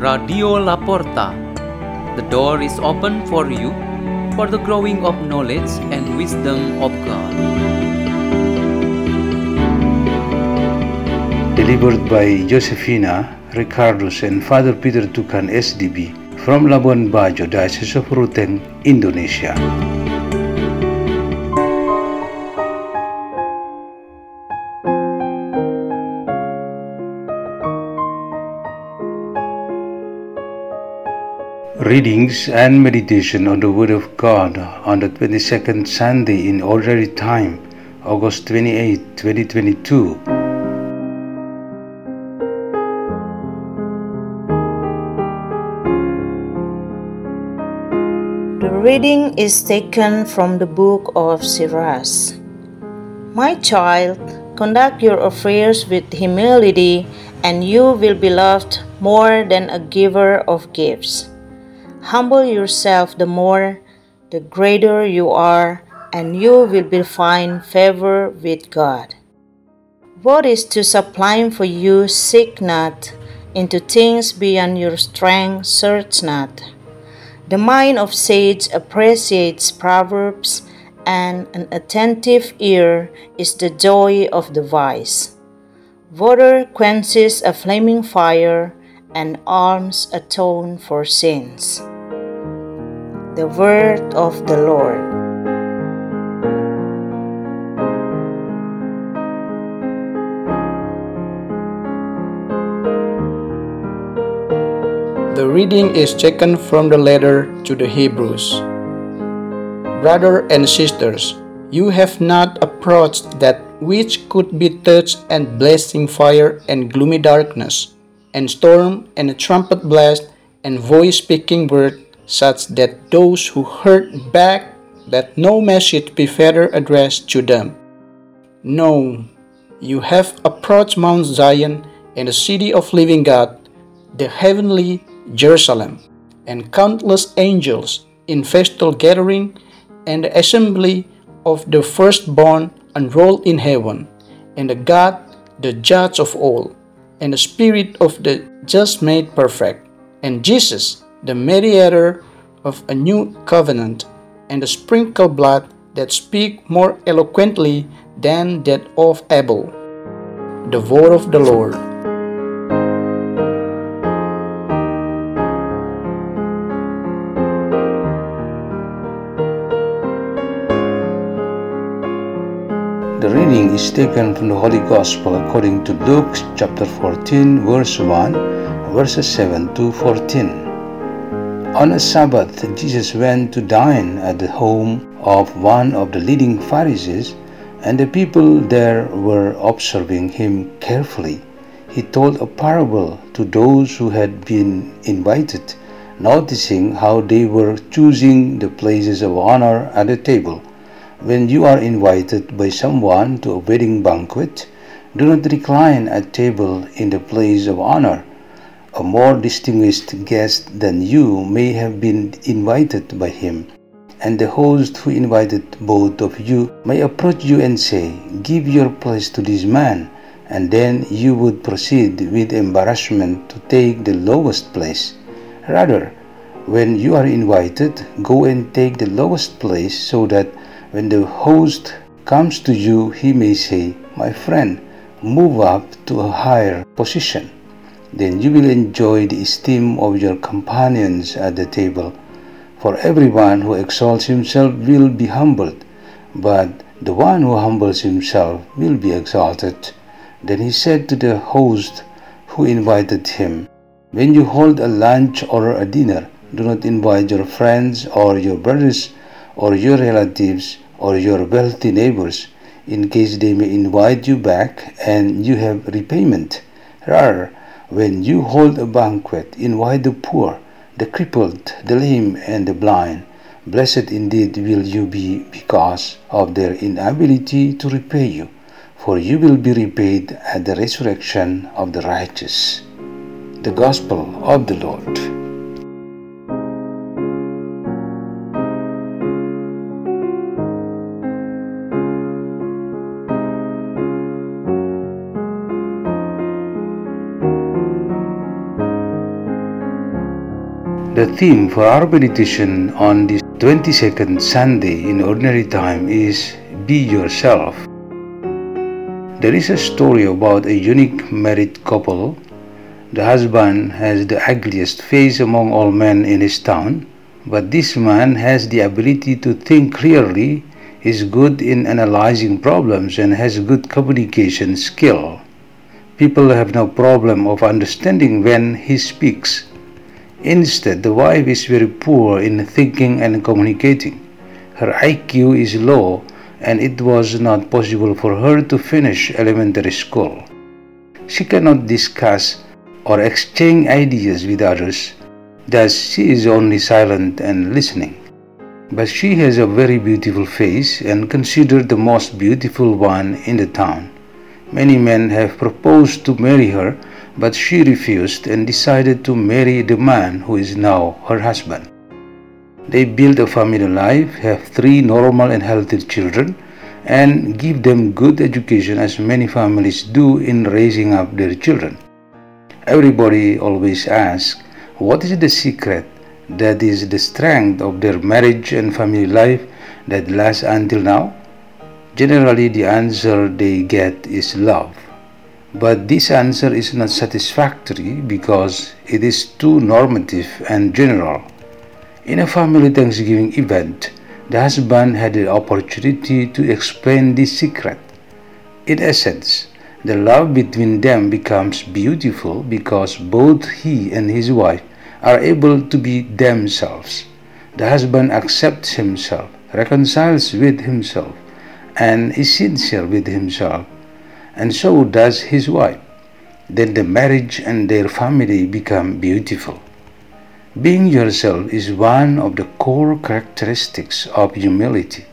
Radio Laporta. The door is open for you for the growing of knowledge and wisdom of God. Delivered by Yosefina, Richardus, and Father Peter Tukan SDB from Labuan Bajo, Diocese of Ruteng, Indonesia. Readings and meditation on the Word of God on the 22nd Sunday in Ordinary Time, August 28, 2022. The reading is taken from the book of Sirach. My child, conduct your affairs with humility, and you will be loved more than a giver of gifts. Humble yourself the more, the greater you are, and you will be find favor with God. What is too sublime for you, seek not, into things beyond your strength, search not. The mind of sage appreciates proverbs, and an attentive ear is the joy of the wise. Water quenches a flaming fire, and alms atone for sins. The word of the Lord. The reading is taken from the letter to the Hebrews. Brother and sisters, you have not approached that which could be touched and blazing fire and gloomy darkness, and storm and a trumpet blast and voice speaking word, such that those who heard back that no message be further addressed to them. No, you have approached Mount Zion and the city of living God, the heavenly Jerusalem, and countless angels in festal gathering, and the assembly of the firstborn enrolled in heaven, and the God, the judge of all, and the spirit of the just made perfect, and Jesus, the mediator of a new covenant, and the sprinkled blood that speak more eloquently than that of Abel. The word of the Lord. Is taken from the Holy Gospel according to Luke chapter 14, verse 1, verses 7 to 14. On a Sabbath, Jesus went to dine at the home of one of the leading Pharisees, and the people there were observing him carefully. He told a parable to those who had been invited, noticing how they were choosing the places of honor at the table. When you are invited by someone to a wedding banquet, do not recline at table in the place of honor. A more distinguished guest than you may have been invited by him, and the host who invited both of you may approach you and say, Give your place to this man, and then you would proceed with embarrassment to take the lowest place. Rather, when you are invited, go and take the lowest place so that when the host comes to you, he may say, My friend, move up to a higher position. Then you will enjoy the esteem of your companions at the table. For everyone who exalts himself will be humbled, but the one who humbles himself will be exalted. Then he said to the host who invited him, When you hold a lunch or a dinner, do not invite your friends or your brothers or your relatives or your wealthy neighbors in case they may invite you back and you have repayment. Rather, when you hold a banquet, invite the poor, the crippled, the lame, and the blind. Blessed indeed will you be because of their inability to repay you, for you will be repaid at the resurrection of the righteous. The Gospel of the Lord. The theme for our meditation on this 22nd Sunday in Ordinary Time is Be Yourself. There is a story about a unique married couple. The husband has the ugliest face among all men in his town, but this man has the ability to think clearly, is good in analyzing problems, and has good communication skill. People have no problem of understanding when he speaks. Instead, the wife is very poor in thinking and communicating. Her IQ is low and it was not possible for her to finish elementary school. She cannot discuss or exchange ideas with others, thus, she is only silent and listening. But she has a very beautiful face and considered the most beautiful one in the town. Many men have proposed to marry her, but she refused and decided to marry the man who is now her husband. They build a family life, have three normal and healthy children, and give them good education as many families do in raising up their children. Everybody always asks, What is the secret that is the strength of their marriage and family life that lasts until now? Generally, the answer they get is love. But this answer is not satisfactory because it is too normative and general. In a family Thanksgiving event, the husband had the opportunity to explain this secret. In essence, the love between them becomes beautiful because both he and his wife are able to be themselves. The husband accepts himself, reconciles with himself, and is sincere with himself, and so does his wife. Then the marriage and their family become beautiful. Being yourself is one of the core characteristics of humility.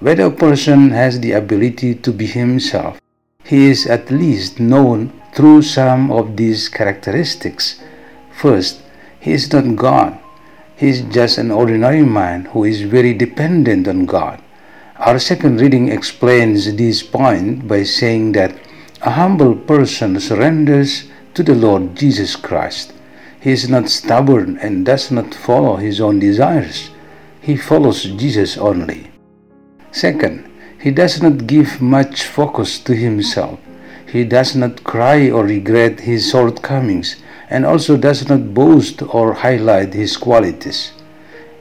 Whether a person has the ability to be himself, he is at least known through some of these characteristics. First, he is not God. He is just an ordinary man who is very dependent on God. Our second reading explains this point by saying that a humble person surrenders to the Lord Jesus Christ. He is not stubborn and does not follow his own desires. He follows Jesus only. Second, he does not give much focus to himself. He does not cry or regret his shortcomings and also does not boast or highlight his qualities.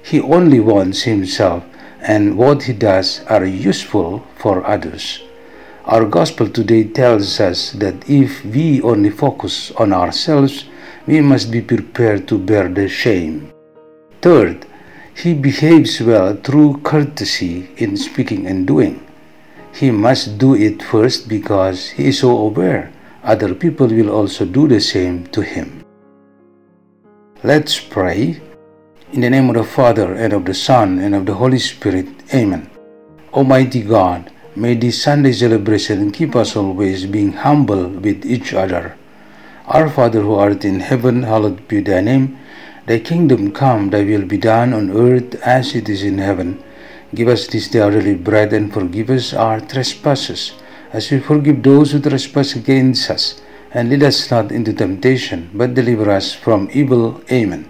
He only wants himself and what he does are useful for others. Our gospel today tells us that if we only focus on ourselves, we must be prepared to bear the shame. Third, he behaves well through courtesy in speaking and doing. He must do it first because he is so aware other people will also do the same to him. Let's pray. In the name of the Father, and of the Son, and of the Holy Spirit. Amen. Almighty God, may this Sunday celebration keep us always being humble with each other our Father who art in heaven, hallowed be thy name. Thy kingdom come, thy will be done on earth as it is in heaven. Give us this day our daily bread and forgive us our trespasses, as we forgive those who trespass against us. And lead us not into temptation, but deliver us from evil. Amen.